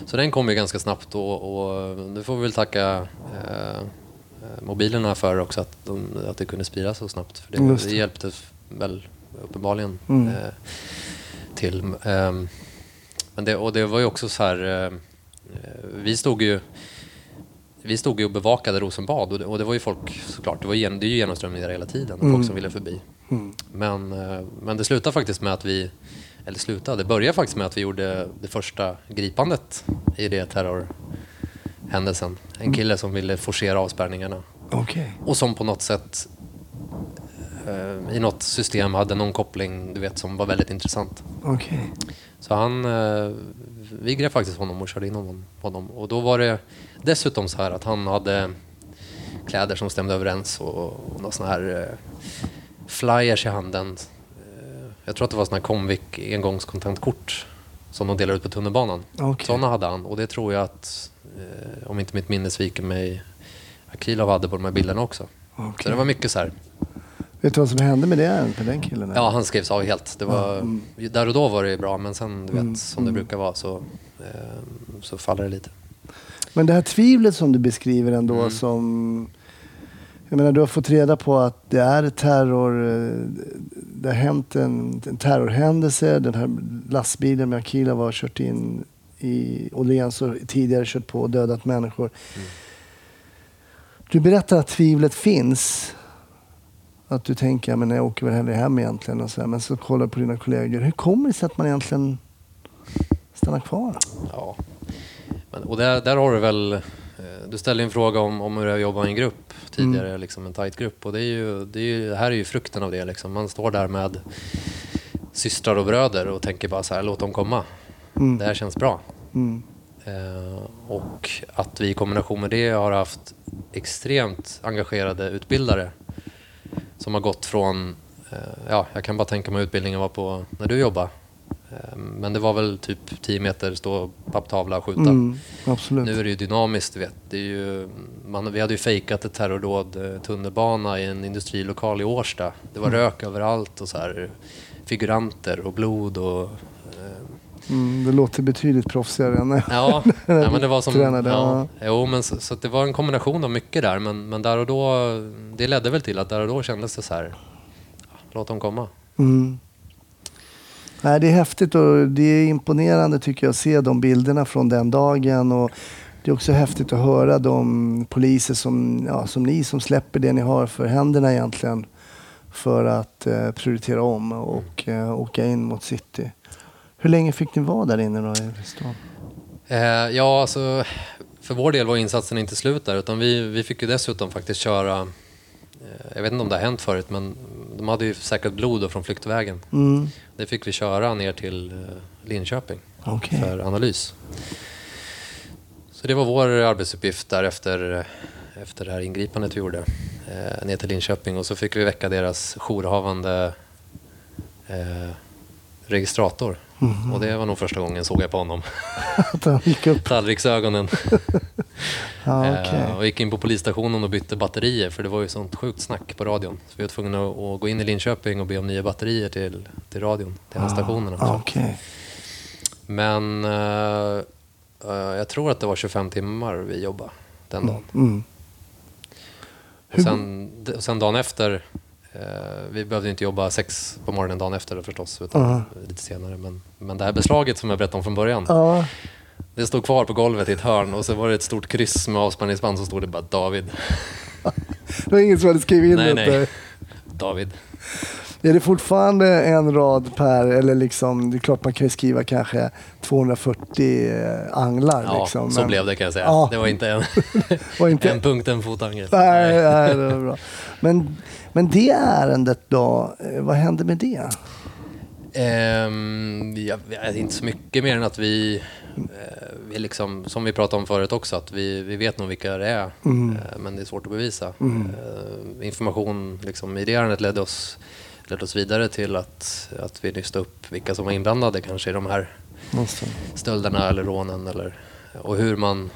B: Så den kom ju ganska snabbt och, och det får vi väl tacka eh, mobilerna för också att, de, att det kunde spridas så snabbt. För det, det.
A: det.
B: hjälpte väl uppenbarligen
A: Mm.
B: eh, till. ehm, men det, och det var ju också så här, eh, vi stod ju vi stod ju och bevakade Rosenbad och det, och det var ju folk såklart, det, var gen, det är ju genomströmning där hela tiden,
A: Mm.
B: folk som ville förbi.
A: Mm.
B: Men, eh, men det slutade faktiskt med att vi, eller slutade, det började faktiskt med att vi gjorde det första gripandet i det terrorhändelsen. En kille som ville forcera avspärrningarna
A: Okej.
B: och som på något sätt eh, i något system hade någon koppling du vet, som var väldigt intressant.
A: Okej.
B: Så han, eh, vi grep faktiskt honom och körde in honom, honom. Och då var det dessutom så här att han hade kläder som stämde överens och, och några såna här eh, flyers i handen. Eh, jag tror att det var såna här Comvik engångskontantkort som de delar ut på tunnelbanan.
A: Okej.
B: Sådana hade han och det tror jag att, eh, om inte mitt minne sviker mig, Akilov hade på de här bilderna också. Så
A: Okej.
B: det var mycket så här.
A: Vet du vad som hände med det med den killen?
B: Ja, han skrevs av helt. Det var,
A: mm.
B: Där och då var det bra, men sen du vet,
A: Mm,
B: som det
A: mm.
B: brukar vara så, eh, så faller det lite.
A: Men det här tvivlet som du beskriver ändå
B: Mm.
A: som... Jag menar, du har fått reda på att det är terror... eh, Det har hänt en, en terrorhändelse. Den här lastbilen med Akila var kört in i Åhléns och tidigare kört på och dödat människor.
B: Mm.
A: Du berättar att tvivlet finns. Att du tänker, men jag åker väl hellre hem egentligen. Och så här. Men så kollar du på dina kollegor. Hur kommer det sig att man egentligen stannar kvar?
B: Ja. Men, och där, där har du väl... eh, Du ställde en fråga om, om hur det är att jobba i en grupp tidigare, liksom en tight grupp. Och det, är ju, det, är ju, det här är ju frukten av det. Liksom. Man står där med systrar och bröder och tänker bara så här, låt dem komma.
A: Mm.
B: Det här känns bra.
A: Mm.
B: Eh, och att vi i kombination med det har haft extremt engagerade utbildare som har gått från, eh, ja, jag kan bara tänka mig utbildningen var på när du jobbade. Eh, men det var väl typ 10 meter stå papptavla och skjuta.
A: Mm.
B: Nu är det ju dynamiskt, vet. Det är ju, man, vi hade ju fejkat ett terrordåd, eh, tunnelbana i en industrilokal i Årsta. Det var rök överallt och så här figuranter och blod och
A: Mm, det låter betydligt proffsigare än
B: Ja, ja men det var som...
A: Tränade,
B: ja, jo, men så, så det var en kombination av mycket där. Men, men där och då, det ledde väl till att där och då kändes det så här, ja, låt dem komma.
A: Mm. Nej, det är häftigt och det är imponerande tycker jag att se de bilderna från den dagen. Och det är också häftigt att höra de poliser som, ja, som ni som släpper det ni har för händerna egentligen för att eh, prioritera om och eh, åka in mot city. Hur länge fick ni vara där inne då i stan?
B: Eh, ja, alltså, för vår del var insatsen inte slut där, utan vi, vi fick ju dessutom faktiskt köra, eh, jag vet inte om det har hänt förut, men de hade ju säkrat blod då från flyktvägen.
A: Mm.
B: Det fick vi köra ner till eh, Linköping
A: Okej.
B: för analys. Så det var vår arbetsuppgift där efter, efter det här ingripandet vi gjorde. Eh, ner till Linköping och så fick vi väcka deras jourhavande eh, registrator.
A: Mhm.
B: Och det var nog första gången såg jag på honom.
A: Att han gick upp.
B: Tallriksögonen.
A: Ja, okej.
B: Eh, och gick in på polisstationen och bytte batterier för det var ju sånt sjukt snack på radion. Så vi var tvungna att, gå in i Linköping och be om nya batterier till, till radion, till
A: Ah,
B: stationerna.
A: Okej.
B: Men eh, eh, jag tror att det var 25 timmar vi jobbade den dagen.
A: Mm.
B: Och sen, och sen dagen efter, vi behövde inte jobba sex på morgonen dagen efter förstås, utan
A: Ja.
B: lite senare. Men, men det här beslaget som jag berättade om från början,
A: Ja,
B: det stod kvar på golvet i ett hörn och så var det ett stort kryss med avspärrningsband så stod det bara David.
A: det var ingen som hade skrivit in
B: Nej,
A: det.
B: nej.
A: där.
B: David.
A: Är det fortfarande en rad per, eller liksom, det är klart man kan ju skriva kanske 240 eh, anglar.
B: Ja,
A: liksom,
B: så
A: men-
B: blev det kan jag säga.
A: Ja.
B: Det var inte en,
A: var inte,
B: en punkt, en fotangel.
A: nej, nej, det var bra. Men, men det ärendet då, eh, vad hände med det?
B: Ehm, jag vet inte så mycket mer än att vi, eh, vi liksom, som vi pratade om förut också, att vi, vi vet nog vilka det är,
A: Mm.
B: eh, men det är svårt att bevisa. Eh, information liksom, i det ärendet ledde oss, ledde oss vidare till att, att vi nystade upp vilka som var inblandade kanske i de här stölderna eller rånen eller, och hur man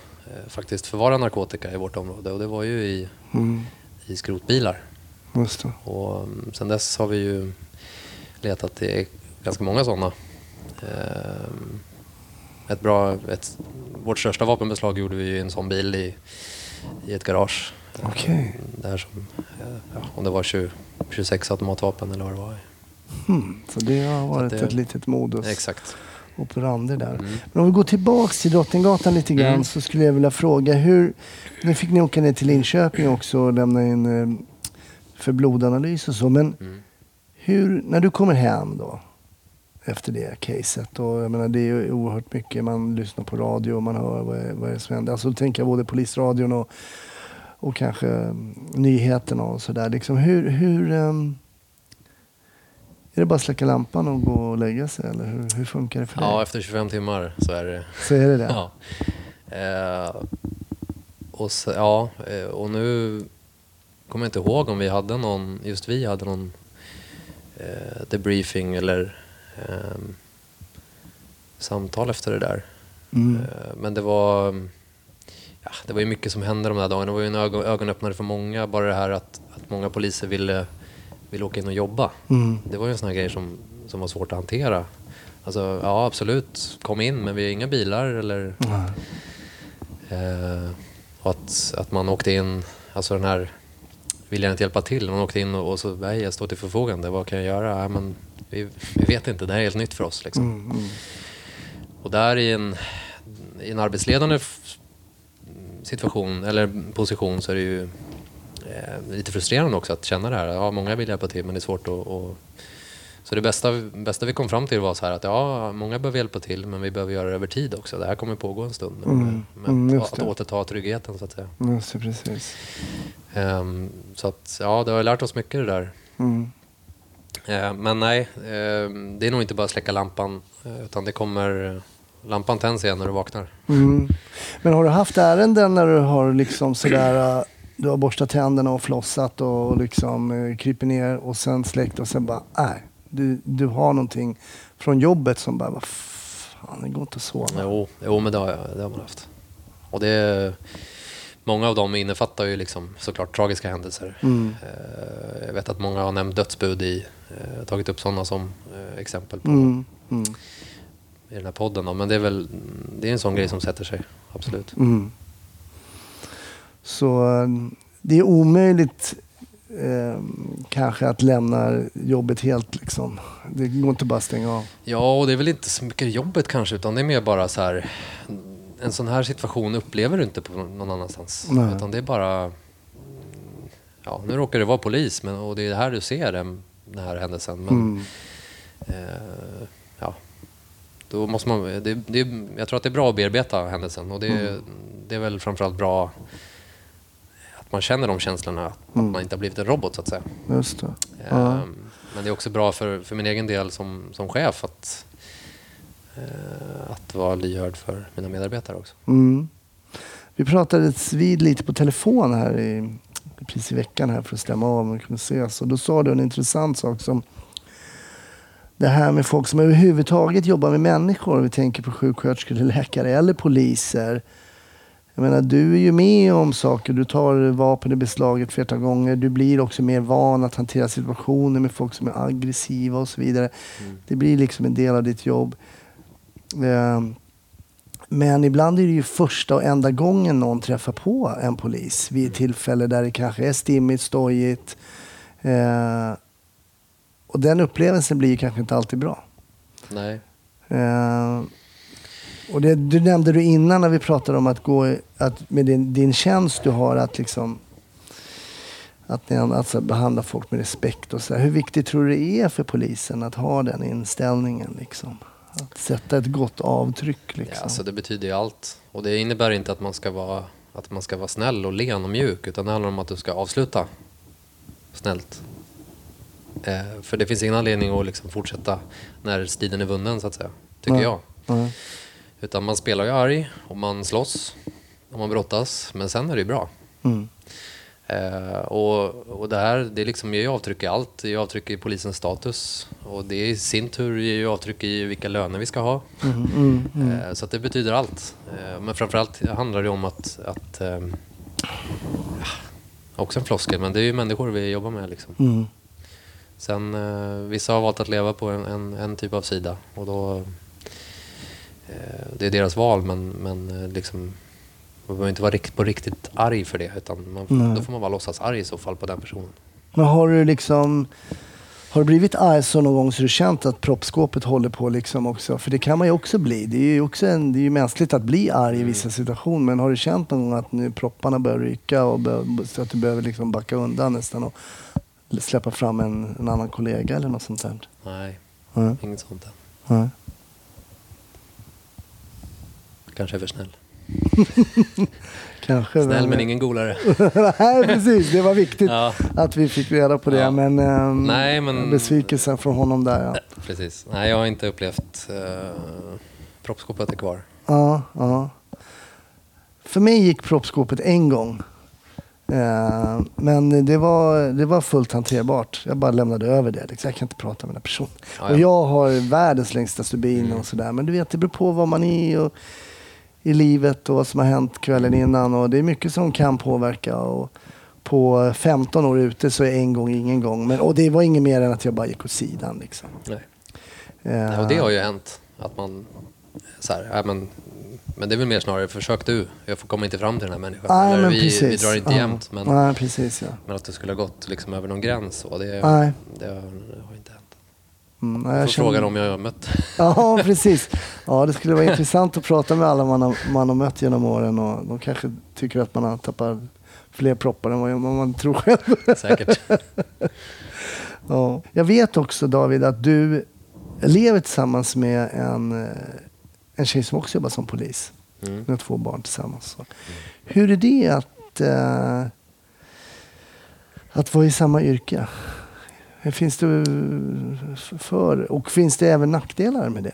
B: faktiskt förvarar narkotika i vårt område och det var ju i,
A: Mm,
B: i skrotbilar.
A: Just det.
B: Och mm, sen dess har vi ju letat i ganska många sådana. Ehm, Ett bra, ett, vårt största vapenbeslag gjorde vi i en sån bil i, i ett garage.
A: Okej.
B: Där som, eh, ja, om det var 20, 26 automatvapen eller vad det var.
A: Hmm, så det har varit
B: det-
A: ett litet modus
B: Exakt.
A: operandi där.
B: Mm.
A: Men om vi går tillbaks till Drottninggatan lite grann
B: Mm.
A: så skulle jag vilja fråga hur, nu fick ni åka ner till Linköping också och lämna in eh, för blodanalys och så, men
B: Mm.
A: hur, när du kommer hem då efter det caset och jag menar det är ju oerhört mycket, man lyssnar på radio och man hör vad, är- vad är det som händer. Alltså då tänker jag både polisradion och, och kanske mm, nyheterna och sådär. Liksom hur, hur ehm, är det bara att släcka lampan och gå och lägga sig eller hur, hur funkar det för
B: Ja,
A: dig?
B: efter 25 timmar så är det
A: Så är det det?
B: Ja. Eh, och, så, ja, eh, och nu kommer inte ihåg om vi hade någon, just vi hade någon eh, debriefing eller ehm, samtal efter det där.
A: Mm.
B: Eh, men det var, ja, det var ju mycket som hände de där dagarna. Det var ju en ögon, ögonöppnare för många. Bara det här att, att många poliser ville, ville åka in och jobba.
A: Mm.
B: Det var ju en sån här grej som, som var svårt att hantera. Alltså, ja absolut, kom in men vi har inga bilar eller...
A: Nej.
B: Eh, att, att man åkte in, alltså den här viljan att hjälpa till. Man åkte in och, och så, nej jag står till förfogande, vad kan jag göra? Ja, men, vi, vi vet inte, det här är helt nytt för oss. Liksom.
A: Mm, mm.
B: Och där i en, i en arbetsledande situation, eller position, så är det ju eh, lite frustrerande också att känna det här. Ja, många vill hjälpa till men det är svårt att... att så det bästa, bästa vi kom fram till var så här att ja, många behöver hjälpa till men vi behöver göra det över tid också. Det här kommer pågå en stund.
A: Mm,
B: med, med
A: mm,
B: att, att återta tryggheten så att säga.
A: Just det, precis.
B: Ehm, så att ja, det har lärt oss mycket det där.
A: Mm.
B: Eh, men nej, ehm, det är nog inte bara att släcka lampan eh, utan det kommer... Lampan tänds igen när du vaknar.
A: Mm. Men har du haft ärenden när du har liksom sådär, äh, du har borstat tänderna och flossat och liksom eh, kryper ner och sen släckt och sen bara, nej, du, du har någonting från jobbet som bara, vad fan, det går inte att sova.
B: Jo, jo men det har, jag, det har man haft. Och det, många av dem innefattar ju liksom såklart tragiska händelser.
A: Mm.
B: Eh, Jag vet att många har nämnt dödsbud i, eh, tagit upp sådana som eh, exempel på,
A: Mm. Mm.
B: i den här podden. Då. Men det är väl det är en sån grej som sätter sig, absolut.
A: Mm. Så det är omöjligt eh, kanske att lämna jobbet helt liksom. Det går inte bara att stänga av.
B: Ja, och det är väl inte så mycket jobbet kanske, utan det är mer bara så här... En sån här situation upplever du inte på någon annanstans.
A: Nej.
B: Utan det är bara... Ja, nu råkar det vara polis, men, och det är här du ser den, den här händelsen. Men,
A: Mm.
B: eh, ja, då måste man... Det, det, jag tror att det är bra att bearbeta händelsen och det, det är väl framförallt bra att man känner de känslorna. Att
A: Mm.
B: man inte har blivit en robot så att säga.
A: Just det. Ja.
B: Ehm, Men det är också bra för, för min egen del som, som chef att, eh, att vara lyhörd för mina medarbetare också.
A: Mm. Vi pratade vid lite på telefon här i, precis i veckan här för att stämma av om vi kunde ses. Och då sa du en intressant sak som det här med folk som överhuvudtaget jobbar med människor. Vi tänker på sjuksköterskor, läkare eller poliser. Jag menar, du är ju med om saker. Du tar vapen i beslag ett flertal gånger. Du blir också mer van att hantera situationer med folk som är aggressiva och så vidare. Det blir liksom en del av ditt jobb. Ehm, Men ibland är det ju första och enda gången någon träffar på en polis vid ett tillfälle där det kanske är stimmigt, stojigt. Eh, och den upplevelsen blir ju kanske inte alltid bra.
B: Nej.
A: Eh, och det, du nämnde du innan när vi pratade om att gå, att med din, din tjänst du har att liksom att ni alltså behandla folk med respekt och så. här. Hur viktigt tror du det är för polisen att ha den inställningen? Liksom? Att sätta ett gott avtryck. Liksom.
B: Ja, alltså det betyder ju allt. Och det innebär inte att man ska vara, att man ska vara snäll och len och mjuk. Utan det handlar om att du ska avsluta snällt. Eh, för det finns ingen anledning att liksom fortsätta när striden är vunnen så att säga. Tycker
A: Nej.
B: jag.
A: Ja.
B: Utan man spelar ju arg och man slåss och man brottas. Men sen är det ju bra.
A: Mm.
B: Eh, och, och det här det liksom ger ju avtryck i allt. Det ger avtryck i polisens status. Och det i sin tur ger ju avtryck i vilka löner vi ska ha.
A: Mm, mm, mm.
B: Eh, Så det betyder allt. Eh, Men framförallt handlar det om att... att ehm, också en floskel, men det är ju människor vi jobbar med. Liksom.
A: Mm.
B: Sen, eh, vissa har valt att leva på en, en, en typ av sida. Och då, eh, det är deras val, men, men eh, liksom, man behöver inte vara rikt, på riktigt arg för det. Utan man, då får man vara låtsas arg i så fall på den personen.
A: Men har du liksom... Har du blivit arg så någon gång så du känt att proppskåpet håller på liksom också? För det kan man ju också bli. Det är ju, också en, det är ju mänskligt att bli arg i vissa situationer. Men har du känt någon gång att nu propparna börjar ryka och bör, så att du behöver liksom backa undan nästan och släppa fram en, en annan kollega eller något sånt där?
B: Nej,
A: Nej.
B: inget sånt än.
A: Nej.
B: Kanske är för snäll.
A: Kanske.
B: Snäll men ingen golare.
A: Nej, precis. Det var viktigt
B: Ja.
A: att vi fick reda på det.
B: Ja.
A: Men, ehm,
B: Nej, men-
A: besvikelsen från honom där ja.
B: Precis. Nej, jag har inte upplevt... Uh, proppskåpet är kvar.
A: Ja, ja. För mig gick proppskåpet en gång. Eh, men det var, det var fullt hanterbart. Jag bara lämnade över det. Liksom. Jag kan inte prata med den här personen.
B: Ja.
A: Och jag har världens längsta stubin
B: Mm.
A: och sådär. Men du vet, det beror på vad man är och, i livet och vad som har hänt kvällen innan. Och det är mycket som kan påverka. Och på 15 år ute så är en gång ingen gång. Men, och det var inget mer än att jag bara gick åt sidan. Liksom.
B: Nej.
A: Eh,
B: Nej, och det har ju hänt. Att man... Så här, ja, men, men det är väl mer snarare, försök du. Jag får komma inte fram till den här människan.
A: Nej,
B: Eller vi, vi drar inte
A: ja.
B: jämnt. Men,
A: Nej, precis ja.
B: men att det skulle ha gått liksom över någon gräns. Så, det, det, har, det har inte hänt.
A: Mm,
B: Jag
A: känner-
B: frågan om jag har mött.
A: Ja, precis. Ja, det skulle vara intressant att prata med alla man har, man har mött genom åren och de kanske tycker att man har tappat fler proppar än vad man tror själv.
B: Säkert.
A: Ja. Jag vet också David att du lever tillsammans med en, eh, en tjej som också jobbar som polis.
B: Mm.
A: Ni har två barn tillsammans. Så. Hur är det att, eh, att vara i samma yrke? Finns det f- för och finns det även nackdelar med det?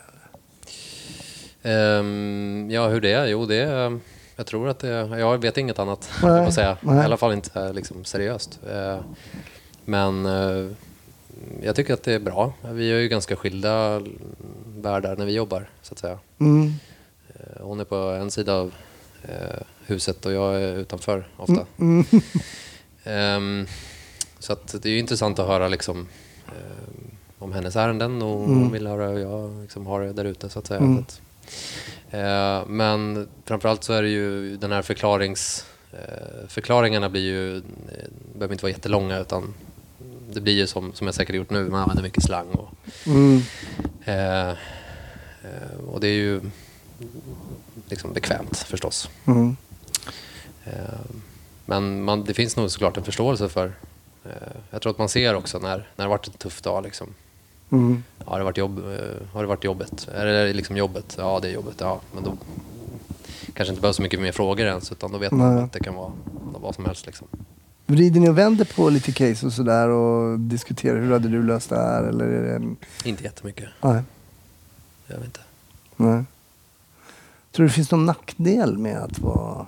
B: Ehm, ja, hur det är? Jo, det är... Jag tror att det är... Jag vet inget annat,
A: Nej,
B: Nej, säga.
A: nej.
B: I alla fall inte eh, liksom, seriöst. Eh, Men eh, jag tycker att det är bra. Vi har ju ganska skilda världar när vi jobbar, så att säga.
A: Mm.
B: Eh, Hon är på en sida av eh, huset och jag är utanför ofta.
A: Mm.
B: Ehm, så det är ju intressant att höra liksom, ehm, om hennes ärenden och
A: Mm.
B: hon vill höra hur jag liksom har det där ute så att säga.
A: Mm.
B: Att, eh, men framförallt så är det ju den här förklarings... Eh, förklaringarna blir ju, eh, behöver inte vara jättelånga utan det blir ju som, som jag säkert gjort nu, man använder mycket slang och
A: Mm.
B: Eh, eh, och det är ju liksom bekvämt förstås.
A: Mm.
B: Eh, men man, det finns nog såklart en förståelse för... Eh, jag tror att man ser också när, när det har varit en tuff dag. Liksom.
A: Mm.
B: Har, det varit jobb, eh, har det varit jobbet? Är det liksom jobbet? Ja, det är jobbet. Ja, men då kanske inte behövs så mycket mer frågor ens utan då vet man
A: Nej.
B: att det kan vara vad som helst. Liksom.
A: Vrider ni och vänder på lite case och sådär och diskuterar hur hade du löst det här? Eller är det...
B: Inte jättemycket.
A: Nej.
B: Jag vet inte.
A: Nej. Tror du det finns någon nackdel med att vara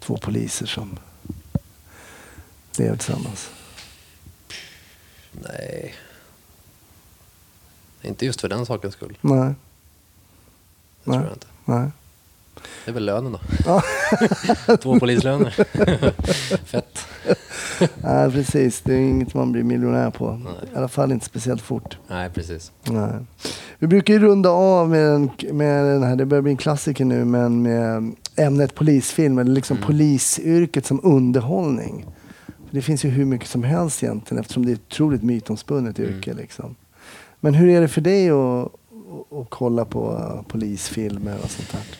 A: två poliser som lever tillsammans?
B: Nej. Inte just för den sakens skull.
A: Nej.
B: Det
A: Nej.
B: tror jag inte.
A: Nej.
B: Det är väl lönen då.
A: Ja.
B: Två polislöner. Fett.
A: Nej, precis. Det är inget man blir miljonär på.
B: Nej.
A: I alla fall inte speciellt fort.
B: Nej, precis.
A: Nej. Vi brukar ju runda av med, en, med den här, det börjar bli en klassiker nu, men med ämnet polisfilm, eller liksom
B: Mm.
A: polisyrket som underhållning. Det finns ju hur mycket som helst egentligen eftersom det är ett otroligt mytomspunnet
B: Mm.
A: yrke. Liksom. Men hur är det för dig att, att, kolla på uh, polisfilmer och sånt där?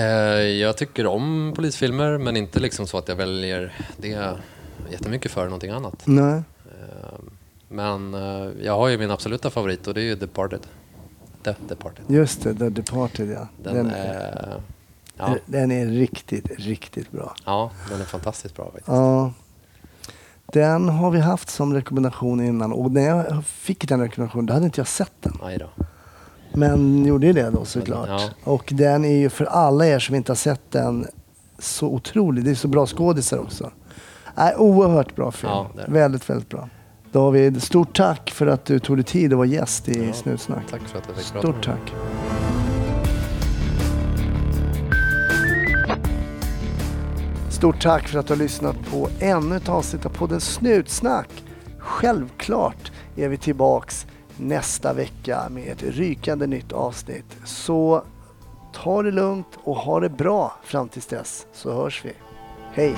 B: Eh, Jag tycker om polisfilmer men inte liksom så att jag väljer det jättemycket för någonting annat.
A: Nej.
B: Eh, Men eh, jag har ju min absoluta favorit och det är ju Departed. The Departed.
A: Just det, The Departed ja.
B: Den,
A: Den,
B: är, ja,
A: den är riktigt, riktigt bra.
B: ja, den är fantastiskt bra faktiskt.
A: Ja. Den har vi haft som rekommendation innan och när jag fick den rekommendationen då hade inte jag sett den.
B: Aj då.
A: Men gjorde ju det då såklart.
B: Ja.
A: Och den är ju för alla er som inte har sett den så otrolig. Det är så bra skådisar också. Äh, oerhört bra film.
B: Ja, det är det.
A: väldigt, väldigt bra. David, stort tack för att du tog dig tid att vara gäst i
B: Ja,
A: Snutsnack.
B: Tack för att jag fick prata med
A: Stort
B: dig.
A: tack. Stort tack för att du har lyssnat på ännu ett avsnitt av podden Snutsnack. Självklart är vi tillbaks nästa vecka med ett rykande nytt avsnitt. Så ta det lugnt och ha det bra fram tills dess så hörs vi. Hej!